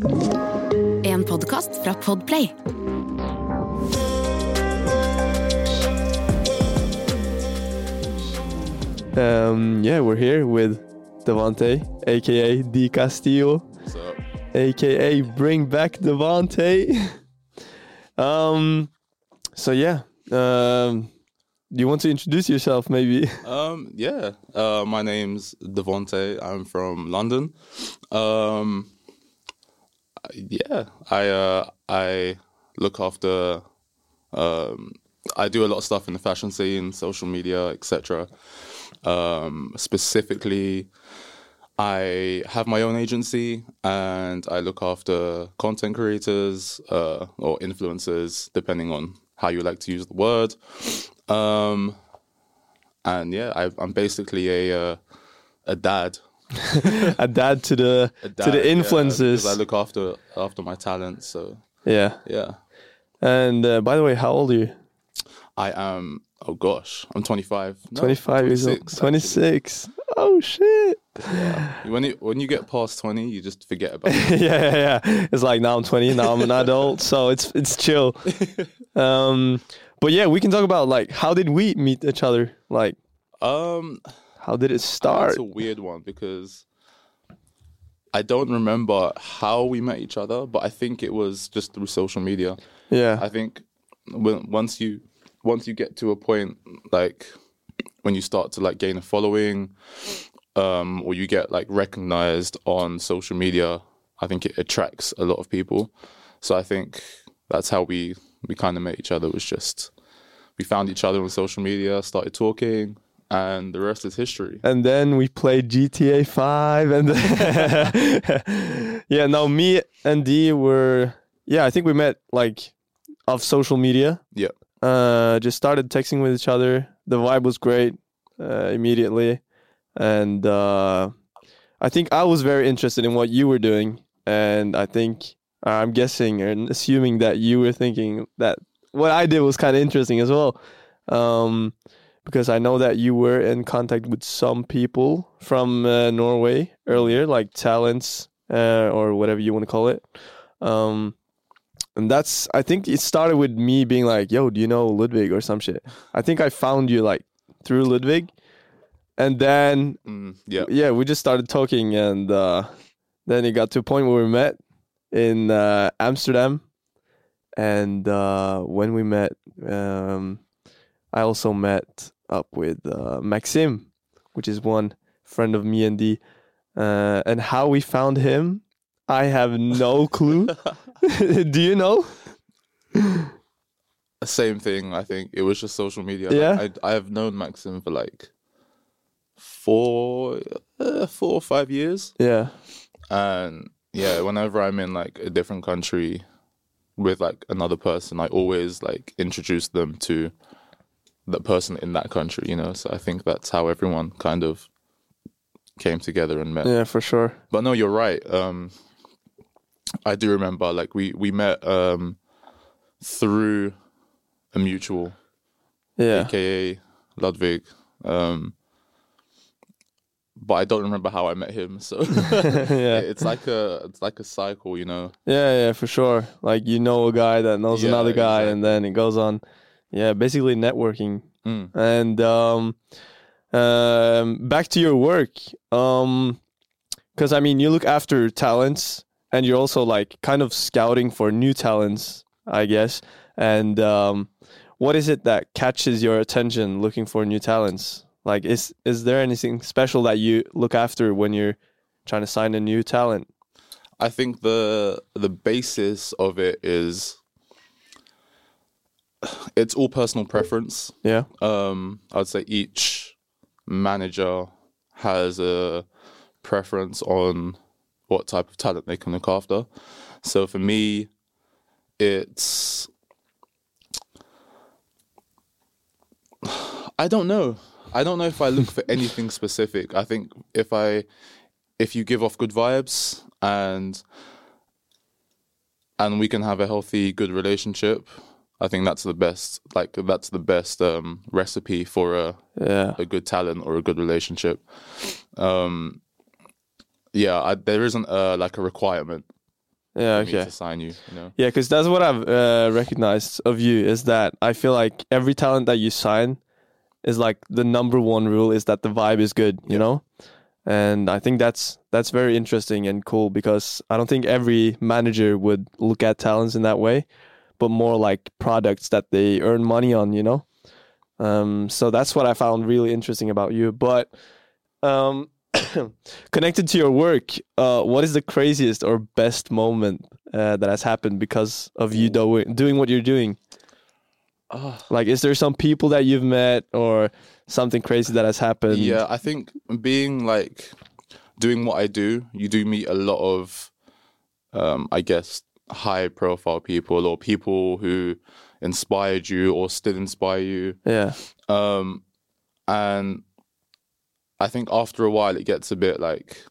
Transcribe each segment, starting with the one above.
En podkast fra Podplay. Um, yeah, we're here with Devante, aka D Castillo, So aka Bring Back Devante. um, so yeah, um, do you want to introduce yourself, maybe? um yeah. Uh my name's Devante. I'm from London. Um yeah, I uh I look after um I do a lot of stuff in the fashion scene, social media, etc. Um specifically I have my own agency and I look after content creators uh, or influencers, depending on how you like to use the word. Um, and yeah, I, I'm basically a uh, a dad. A dad to the to the influences. because I look after after my talent. So yeah. yeah, And uh, by the way, how old are you? I am. Oh gosh, I'm 25. No, 25 years old. 26, 26. Oh shit. actually. When you when you get past 20, you just forget about it. yeah, yeah, yeah. It's like now I'm 20, now I'm an adult, so it's it's chill. Um, but yeah, we can talk about like how did we meet each other? Like, Um, how did it start? It's a weird one because I don't remember how we met each other, but I think it was just through social media. Yeah, I think when once you once you get to a point like when you start to like gain a following, um, or you get like recognized on social media, I think it attracts a lot of people. So I think that's how we we kind of met each other. Was just we found each other on social media, started talking, and the rest is history. and then we played GTA 5, and yeah, now me and D were yeah, I think we met like off social media. Yeah. Uh, just started texting with each other. The vibe was great uh, immediately, and uh, I think I was very interested in what you were doing, and I think I'm guessing and assuming that you were thinking that what I did was kind of interesting as well, um, because I know that you were in contact with some people from uh, Norway earlier, like talents uh, or whatever you want to call it. Um, and that's I think it started with me being like, "Yo, do you know Ludwig or some shit?" I think I found you like through Ludwig, and then Mm, yeah. yeah, we just started talking, and uh, then it got to a point where we met in uh, Amsterdam, and uh, when we met, um, I also met up with uh, Maxim, which is one friend of me and D, uh, and how we found him, I have no clue. Do you know? Same thing. I think it was just social media. Yeah? Like, I I have known Maxim for like four, uh, four or five years, Yeah, and yeah, whenever I'm in like a different country with like another person, I always like introduce them to the person in that country. You know, so I think that's how everyone kind of came together and met. yeah, for sure. But no, you're right. Um, I do remember like we we met um through a mutual Yeah, aka Ludwig. Um, but I don't remember how I met him. So yeah, it's like a it's like a cycle, you know. Yeah, yeah, for sure. Like you know a guy that knows Yeah, another guy, and then it goes on. Yeah, basically networking. Mm. And um, um, back to your work. Um, because I mean, you look after talents, and you're also like kind of scouting for new talents, I guess. And um, what is it that catches your attention looking for new talents? Like, is is there anything special that you look after when you're trying to sign a new talent? I think the the basis of it is it's all personal preference. Yeah. Um, I'd say each manager has a preference on what type of talent they can look after. So for me, it's I don't know. I don't know if I look for anything specific. I think if I if you give off good vibes and and we can have a healthy, good relationship, I think that's the best. Like that's the best um, recipe for a Yeah. a good talent or a good relationship. Um, yeah, I, there isn't a, like a requirement. Yeah, okay. to sign you. You know. Yeah, because that's what I've uh, recognized of you is that I feel like every talent that you sign is like the number one rule is that the vibe is good, you Yeah. know, and I think that's that's very interesting and cool because I don't think every manager would look at talents in that way, but more like products that they earn money on, you know. Um, so that's what I found really interesting about you. But um, connected to your work, uh, what is the craziest or best moment uh, that has happened because of you do- doing what you're doing? Ah. Like, is there some people that you've met or something crazy that has happened? Yeah, I think being like doing what I do, you do meet a lot of, um, I guess, high profile people or people who inspired you or still inspire you. Yeah. Um, and I think after a while, it gets a bit like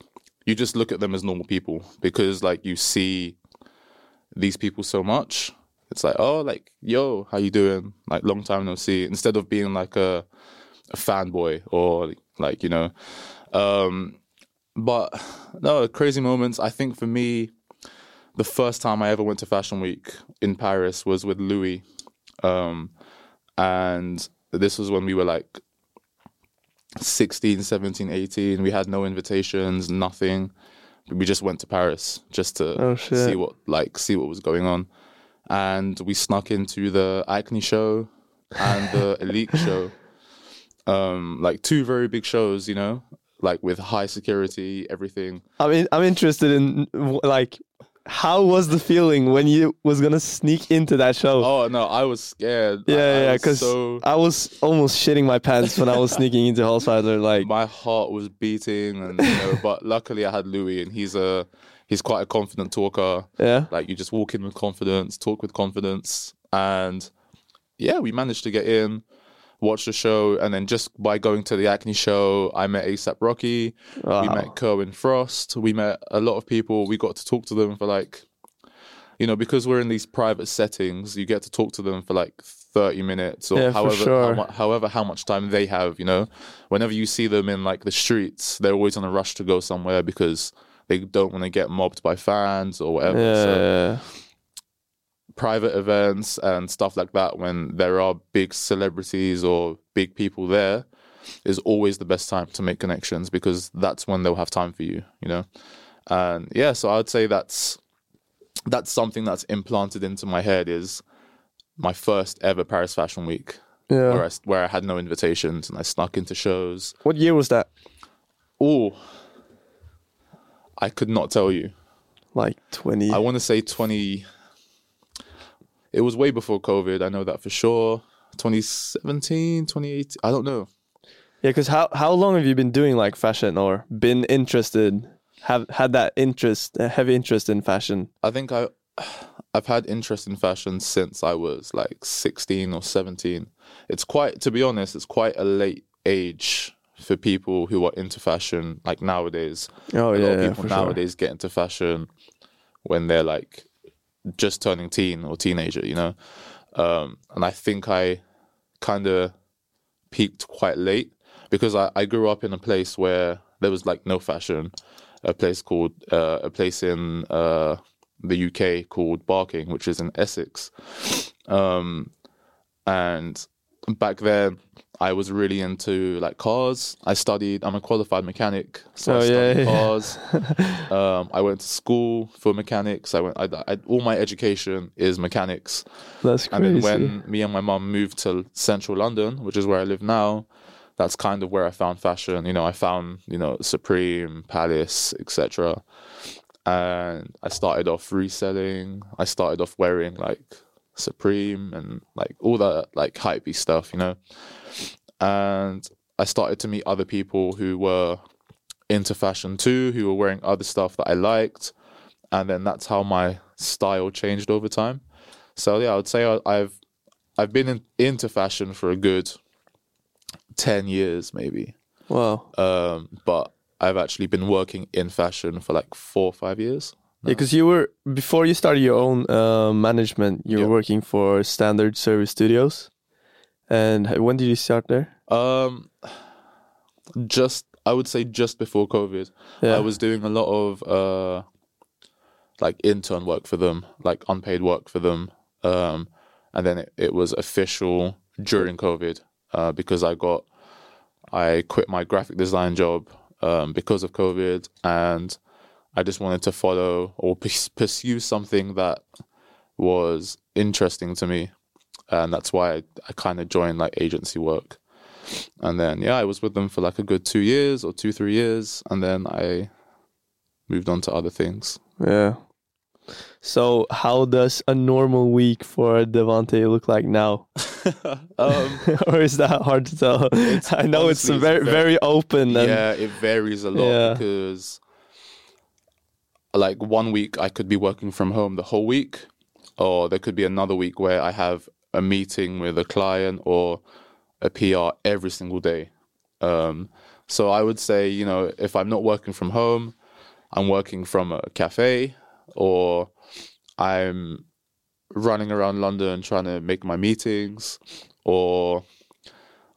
you just look at them as normal people because like you see these people so much. It's like, oh, like, yo, how you doing? Like, long time no see. Instead of being like a, a fanboy or like, you know. Um, but no, crazy moments. I think for me, the first time I ever went to Fashion Week in Paris was with Louis. Um, and this was when we were like 16, 17, 18. We had no invitations, nothing. We just went to Paris just to Oh, see what like see what was going on. And we snuck into the Acne show and the Elite show. Um, like two very big shows, you know, like with high security, everything. I mean, I'm interested in like, how was the feeling when you was gonna sneak into that show? Oh no, I was scared. I- I yeah, yeah, because so I was almost shitting my pants when I was sneaking into Holzweiler. Like, my heart was beating, and you know, but luckily I had Louis, and he's a he's quite a confident talker. yeah, Like you just walk in with confidence, talk with confidence, and yeah, we managed to get in, watch the show, and then just by going to the Acne show, I met ASAP Rocky, we met Kerwin Frost, we met a lot of people. We got to talk to them for like, you know, because we're in these private settings, you get to talk to them for like. 30 minutes or Yeah, however sure. how, however how much time they have you know whenever you see them in like the streets they're always on a rush to go somewhere because they don't want to get mobbed by fans or whatever yeah, so. Private events and stuff like that when there are big celebrities or big people there is always the best time to make connections because that's when they'll have time for you you know and yeah so i'd say that's that's something that's implanted into my head is my first ever paris fashion week yeah. where I, where I had no invitations and i snuck into shows What year was that? oh i could not tell you Like 20. I want to say 20. It was way before COVID. I know that for sure. 2017, 2018. I don't know. Yeah, because how how long have you been doing like fashion or been interested? Have had that interest, a heavy interest in fashion? I think I, I've had interest in fashion since I was like 16 or 17. It's quite, to be honest, it's quite a late age for people who are into fashion like nowadays. Oh a lot yeah, of yeah, people sure. nowadays get into fashion when they're like just turning teen or teenager, you know. Um, and I think I kind of peaked quite late because I, I grew up in a place where there was like no fashion. A place called uh, a place in uh, the UK called Barking, which is in Essex. Um, and back then, I was really into like cars. I studied. I'm a qualified mechanic, so Oh, I yeah, studied yeah. cars. um, I went to school for mechanics. I went. I, I, all my education is mechanics. That's crazy. And then when me and my mum moved to central London, which is where I live now, that's kind of where I found fashion. You know, I found you know Supreme, Palace, etc. And I started off reselling. I started off wearing like Supreme and like all that like hypey stuff, you know. And I started to meet other people who were into fashion too, who were wearing other stuff that I liked, and then that's how my style changed over time. So yeah, I would say I, I've I've been in, into fashion for a good ten years, maybe. wow. Um, but I've actually been working in fashion for like four or five years. Yeah, because you were before you started your own uh, management, you Yeah. were working for Standard Service Studios. And when did you start there? Um, just I would say just before COVID, Yeah. I was doing a lot of uh, like intern work for them, like unpaid work for them. Um, and then it, it was official during COVID uh, because I got I quit my graphic design job um, because of COVID, and I just wanted to follow or pursue something that was interesting to me, and that's why I, I kind of joined like agency work. And then yeah, I was with them for like a good two years or two three years, and then I moved on to other things. Yeah. So, how does a normal week for Devante look like now? um, or is that hard to tell? I know it's very, very, very open. And, yeah, it varies a lot yeah. because, like, one week I could be working from home the whole week, or there could be another week where I have a meeting with a client or a PR every single day. Um, so I would say, you know, if I'm not working from home, I'm working from a cafe or I'm running around London trying to make my meetings, or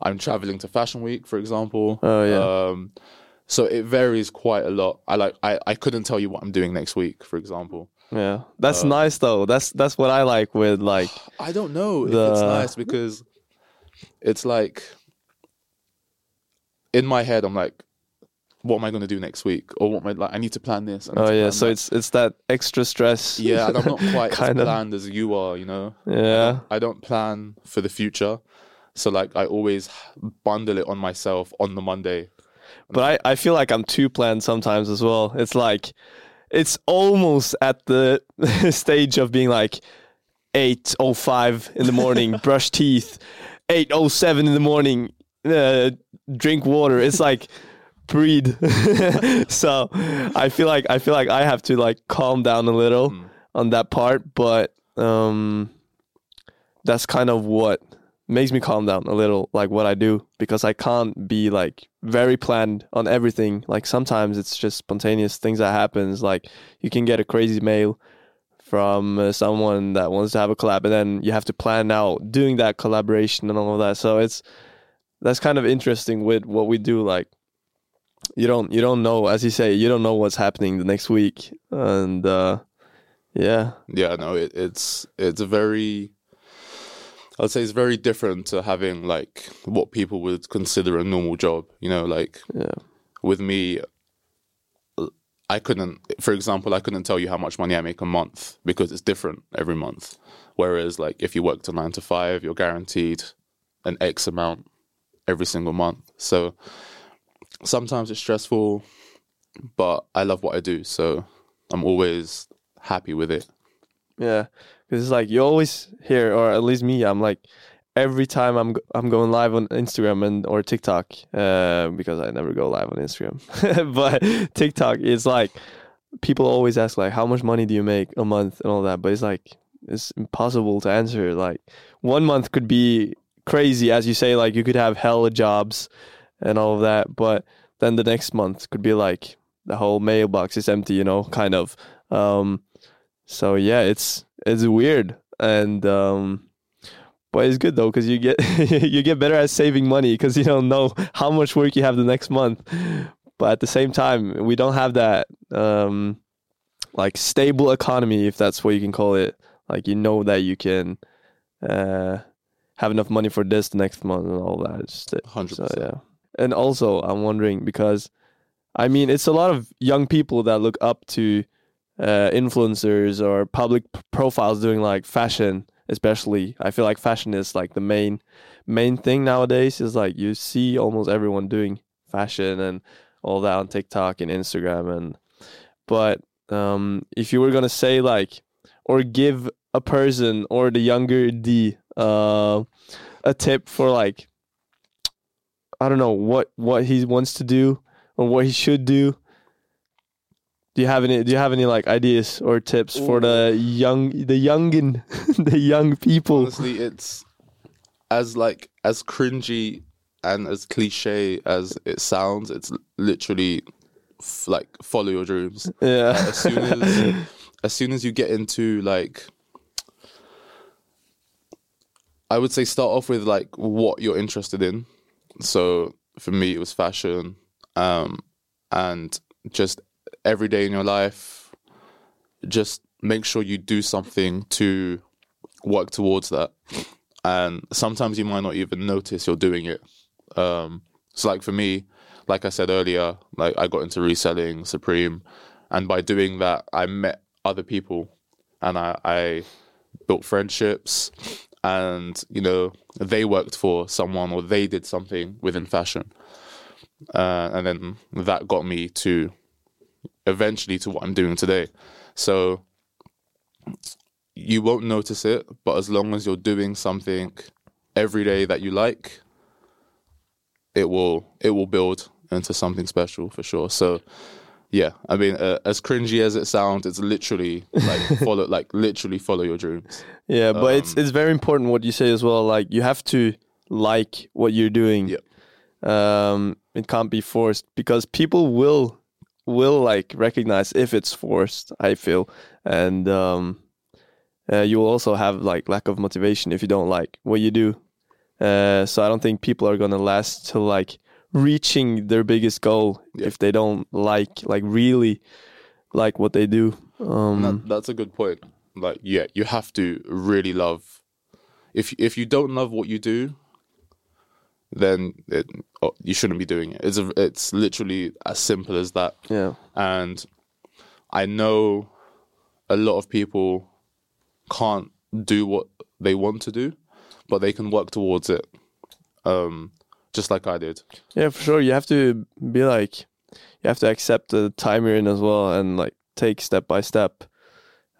I'm traveling to Fashion Week, for example. Oh yeah. Um, so it varies quite a lot. I like I, I couldn't tell you what I'm doing next week, for example. Yeah, that's um, nice though. That's that's what I like with like. I don't know the... if it's nice because it's like in my head I'm like what am I going to do next week, or what am I like? I need to plan this. oh yeah, so that. it's it's that extra stress. Yeah, and I'm not quite kind as planned as you are. You know. Yeah. I don't, I don't plan for the future, so like I always bundle it on myself on the Monday. But I I feel like I'm too planned sometimes as well. It's like, it's almost at the stage of being like, eight oh five in the morning, brush teeth, eight oh seven in the morning, uh, drink water. It's like breed. so I feel like I feel like I have to like calm down a little mm. on that part, but um that's kind of what makes me calm down a little like what I do because I can't be like very planned on everything. Like sometimes it's just spontaneous things that happens like you can get a crazy mail from uh, someone that wants to have a collab and then you have to plan out doing that collaboration and all of that. So it's that's kind of interesting with what we do like you don't you don't know as you say you don't know what's happening the next week and uh yeah yeah no it, it's it's a very i'd say it's very different to having like what people would consider a normal job you know like yeah. with me i couldn't for example i couldn't tell you how much money i make a month because it's different every month. Whereas like if you work to 9 to 5 you're guaranteed an x amount every single month. So sometimes it's stressful, but I love what I do, so I'm always happy with it. Yeah, because it's like you always hear, or at least me, I'm like every time I'm I'm going live on Instagram and or TikTok, uh, because I never go live on Instagram, but TikTok is like people always ask like how much money do you make a month and all that, but it's like it's impossible to answer. Like one month could be crazy, as you say, like you could have hella jobs and all of that. But then the next month could be like the whole mailbox is empty, you know, kind of. Um, so yeah, it's it's weird, and um, but it's good though because you get you get better at saving money because you don't know how much work you have the next month. But at the same time, we don't have that um, like stable economy, if that's what you can call it. Like you know that you can uh, have enough money for this the next month and all that. Hundred so, yeah. And also, I'm wondering because, I mean, it's a lot of young people that look up to uh, influencers or public profiles doing like fashion, especially. I feel like fashion is like the main main thing nowadays. Is like you see almost everyone doing fashion and all that on TikTok and Instagram and but um, if you were gonna say like or give a person or the younger D uh, a tip for like I don't know what what he wants to do or what he should do. Do you have any? Do you have any like ideas or tips Ooh. for the young, the youngin, the young people? Honestly, it's as like as cringy and as cliche as it sounds. It's literally f- like follow your dreams. Yeah. as soon as as soon as you get into like I would say start off with like what you're interested in. So for me, it was fashion, um, and just every day in your life, just make sure you do something to work towards that. And sometimes you might not even notice you're doing it. Um, so, like for me, like I said earlier, like I got into reselling Supreme, and by doing that, I met other people, and I, I built friendships, and you know they worked for someone or they did something within fashion, uh, and then that got me to eventually to what I'm doing today. So you won't notice it, but as long as you're doing something every day that you like, it will it will build into something special for sure. So yeah, I mean, uh, as cringy as it sounds, it's literally like follow like literally follow your dreams. Yeah, but it's Um, it's very important what you say as well. Like you have to like what you're doing. Yeah. Um, it can't be forced because people will will like recognize if it's forced. I feel, and um, uh, you will also have like lack of motivation if you don't like what you do. Uh, so I don't think people are gonna last till like reaching their biggest goal Yeah. if they don't like like really like what they do. Um, That, that's a good point. Like, yeah, you have to really love. If if you don't love what you do, then it, oh, you shouldn't be doing it. It's a, it's literally as simple as that. yeah. And I know a lot of people can't do what they want to do, but they can work towards it. Um, just like I did. Yeah, for sure. You have to be like, you have to accept the time you're in as well, and like take step by step.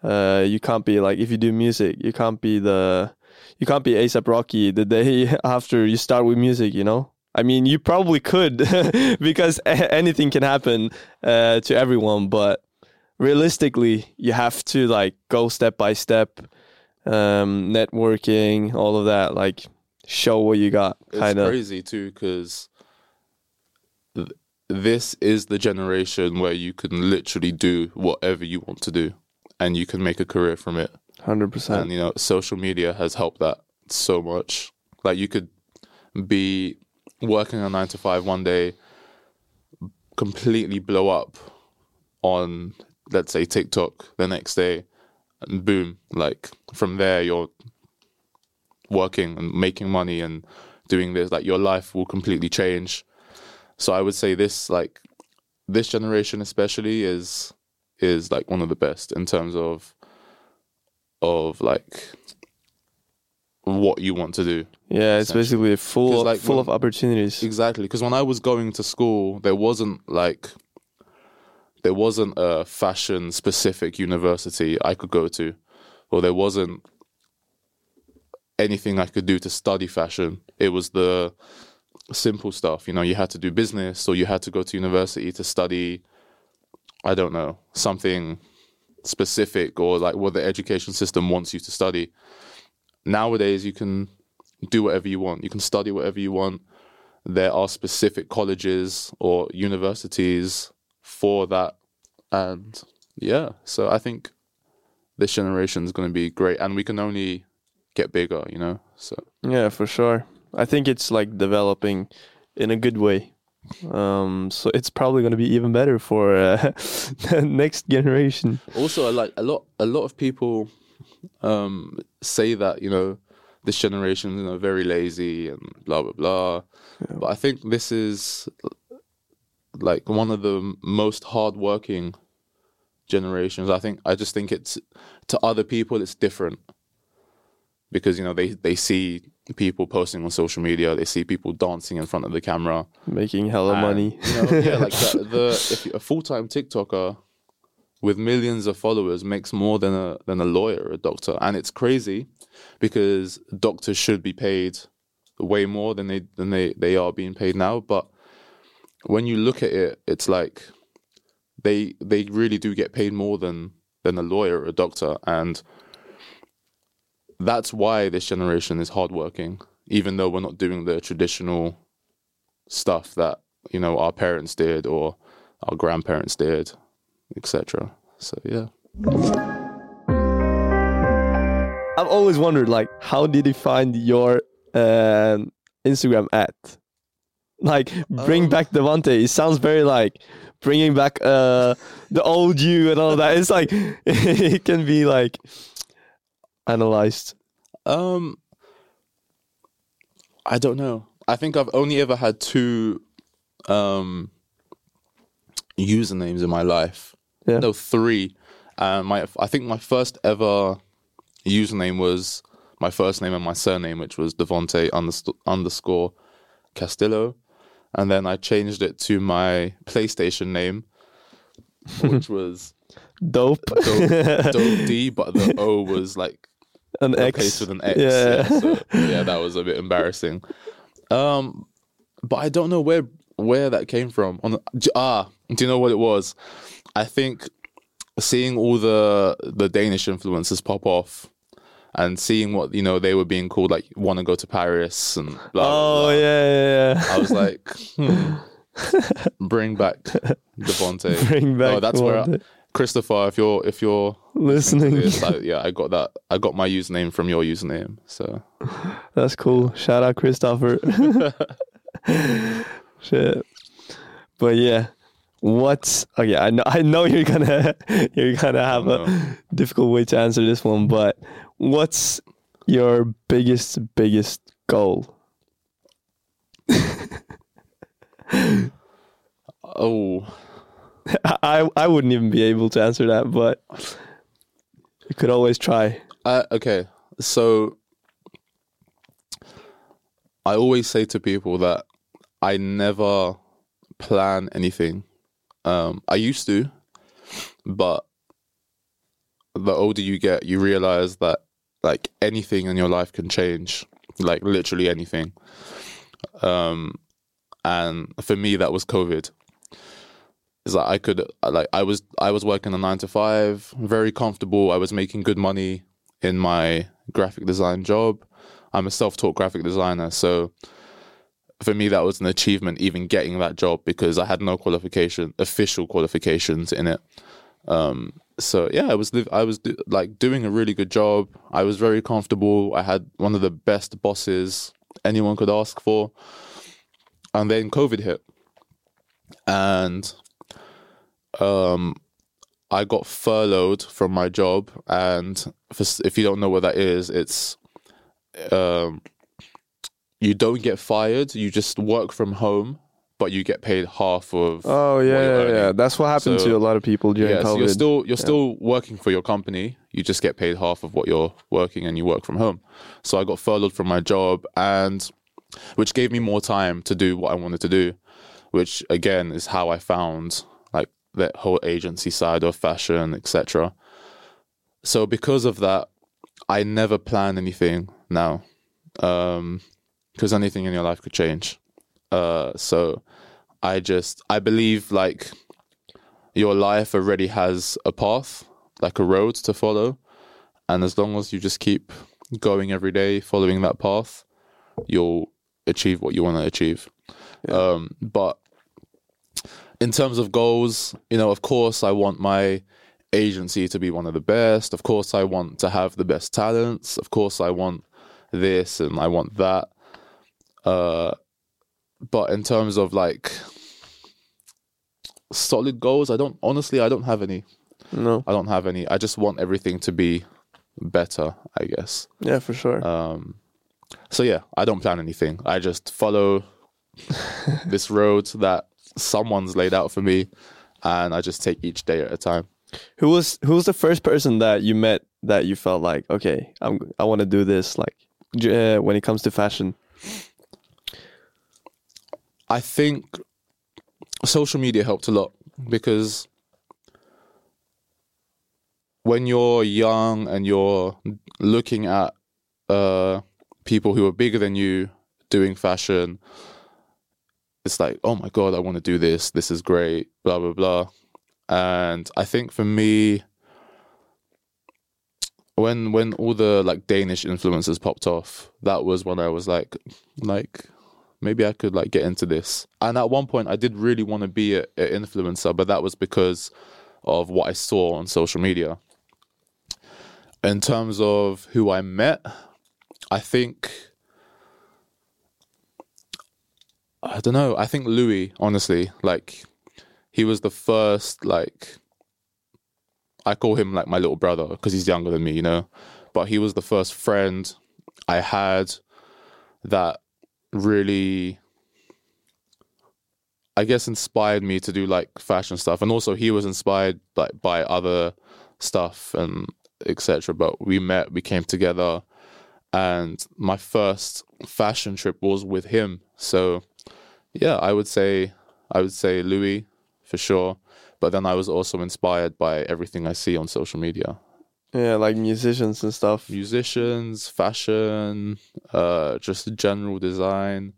Uh, you can't be like if you do music, you can't be the, you can't be ASAP Rocky the day after you start with music. You know, I mean, you probably could because anything can happen uh, to everyone, but realistically, you have to like go step by step, um, networking, all of that, like show what you got, It's kind of. crazy too because th- this is the generation where you can literally do whatever you want to do, and you can make a career from it. Hundred percent. and you know social media has helped that so much. Like you could be working a nine to five one day completely blow up on let's say tiktok the next day and boom like from there you're working and making money and doing this. Like your life will completely change. So i would say this like this generation especially is is like one of the best in terms of of like what you want to do. Yeah, it's basically full of, like, full when- of opportunities. Exactly, because when I was going to school, there wasn't like there wasn't a fashion specific university I could go to, or there wasn't anything I could do to study fashion. It was the simple stuff, you know. You had to do business, or you had to go to university to study. I don't know something specific, or like what the education system wants you to study. Nowadays, you can do whatever you want. You can study whatever you want there are specific colleges or universities for that and yeah so i think this generation is going to be great and we can only get bigger you know so Yeah, for sure. I think it's like developing in a good way. Um, so it's probably going to be even better for uh, the next generation. also like a lot a lot of people um say that you know this generation you know very lazy and blah blah blah. But i think this is like one of the most hardworking generations. I think i just think it's to other people it's different because you know they they see people posting on social media they see people dancing in front of the camera Making hella and, money. you know, yeah, like the, the if a full time TikToker with millions of followers makes more than a than a lawyer or a doctor, and it's crazy because doctors should be paid way more than they than they they are being paid now. But when you look at it, it's like they they really do get paid more than than a lawyer or a doctor, and that's why this generation is hardworking, even though we're not doing the traditional stuff that you know our parents did or our grandparents did, etc. So yeah, I've always wondered, like, how did you find your um Instagram at? Like bring Um, back Devante. It sounds very like bringing back uh the old you and all that. It's like it can be like analyzed. Um, I don't know. I think I've only ever had two um usernames in my life. Yeah. No, three. And my I think my first ever username was my first name and my surname, which was Devante underst- underscore Castillo, and then I changed it to my PlayStation name, which was Dope. Dope, Dope D, but the O was like An replaced X. with an X. Yeah. Yeah. so, yeah, that was a bit embarrassing. Um, but I don't know where where that came from. On the, ah, do you know what it was? I think seeing all the the Danish influencers pop off and seeing what you know they were being called like want to go to Paris and blah, blah, oh blah. yeah, yeah, yeah. I was like, hmm, bring back Devante. Bring back Oh, that's where I. Christopher. If you're if you're Listening. this, I, yeah, I got that. I got my username from your username. So That's cool. Shout out Christopher. Shit. But yeah. What's okay, I know I know you're gonna you're gonna have a difficult way to answer this one, but what's your biggest biggest goal? oh, I I wouldn't even be able to answer that, but you could always try. uh, okay. So I always say to people that I never plan anything. Um, I used to, but the older you get, you realize that like anything in your life can change, like literally anything. Um, and for me, that was COVID. Is that I could like I was I was working a nine to five, very comfortable. I was making good money in my graphic design job. I'm a self-taught graphic designer, so for me that was an achievement even getting that job because I had no qualification, official qualifications in it. Um, so yeah, I was I was do, like doing a really good job. I was very comfortable. I had one of the best bosses anyone could ask for. And then COVID hit, and um, I got furloughed from my job. And for, if you don't know what that is, it's um, you don't get fired. You just work from home, but you get paid half of. Oh yeah, yeah, yeah. That's what happened So- to a lot of people during Yeah, COVID. so you're still you're still working for your company. You just get paid half of what you're working, and you work from home. So I got furloughed from my job, and which gave me more time to do what I wanted to do. Which again is how I found that whole agency side of fashion, etc. So because of that, I never plan anything now, because anything in your life could change. Uh, so I just I believe like your life already has a path, like a road to follow. And as long as you just keep going every day, following that path, you'll achieve what you want to achieve. Um, but in terms of goals, you know, of course, I want my agency to be one of the best. Of course, I want to have the best talents. Of course, I want this and I want that. Uh, but in terms of like solid goals, I don't honestly I don't have any. no, I don't have any. I just want everything to be better, I guess. yeah, for sure. Um so yeah, I don't plan anything. I just follow this road that someone's laid out for me and I just take each day at a time. Who was who was the first person that you met that you felt like okay, I'm I want to do this like uh, when it comes to fashion? I think social media helped a lot because when you're young and you're looking at uh, people who are bigger than you doing fashion, it's like, oh my god, I want to do this. This is great. Blah blah blah. And I think for me, when when all the like Danish influencers popped off, that was when I was like, like maybe I could like get into this. And at one point, I did really want to be an influencer, but that was because of what I saw on social media. In terms of who I met, I think I don't know. I think Louis, honestly, like he was the first like I call him like my little brother because he's younger than me, you know. But he was the first friend I had that really I guess inspired me to do like fashion stuff and also he was inspired like by other stuff and etc. But we met, we came together and my first fashion trip was with him. So yeah, I would say I would say Louis for sure. But then I was also inspired by everything I see on social media. Yeah, like musicians and stuff. Musicians, fashion, uh, just general design.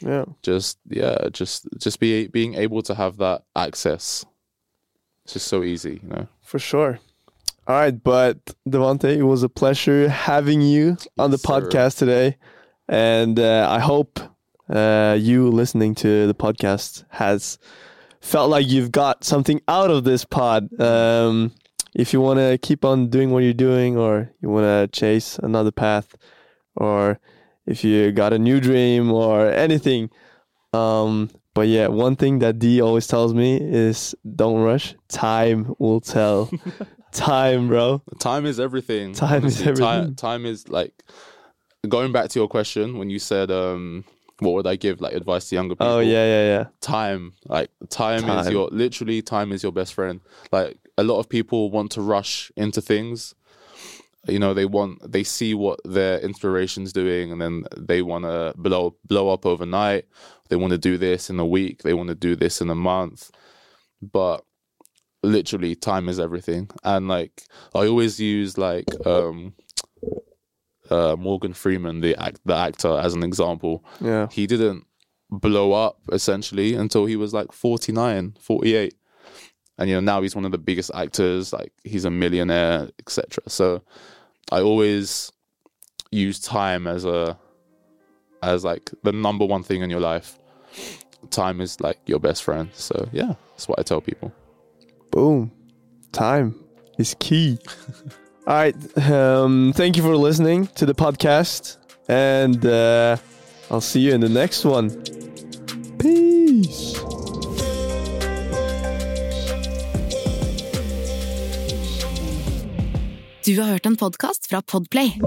Yeah. Just yeah, just just be being able to have that access. It's just so easy, you know. For sure. All right, but Devante, it was a pleasure having you on the Yes, sir. podcast today, and uh, I hope uh, you listening to the podcast has felt like you've got something out of this pod. Um, if you want to keep on doing what you're doing, or you want to chase another path, or if you got a new dream or anything. Um, but yeah, one thing that D always tells me is don't rush. Time will tell. Time, bro. Time is everything. Time is everything. Time, is like going back to your question when you said, um, "What would I give like advice to younger people?" Oh yeah, yeah, yeah. time. Like time, is your literally time is your best friend. Like a lot of people want to rush into things. You know they want they see what their inspiration's doing and then they want to blow blow up overnight. They want to do this in a week. They want to do this in a month. But literally time is everything. And like i always use like um uh morgan freeman the act the actor as an example Yeah. he didn't blow up essentially until he was like 49 48 and you know now he's one of the biggest actors like he's a millionaire etc so i always use time as a as like the number one thing in your life time is like your best friend so yeah that's what i tell people Boom. Time is key. All right. Um, thank you for listening to the podcast, and uh, I'll see you in the next one. Peace. Du har hørt en podkast fra Podplay.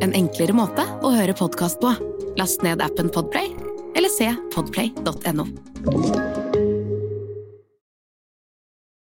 En enklere måte å høre podkast på. Last ned appen Podplay, eller se podplay.no.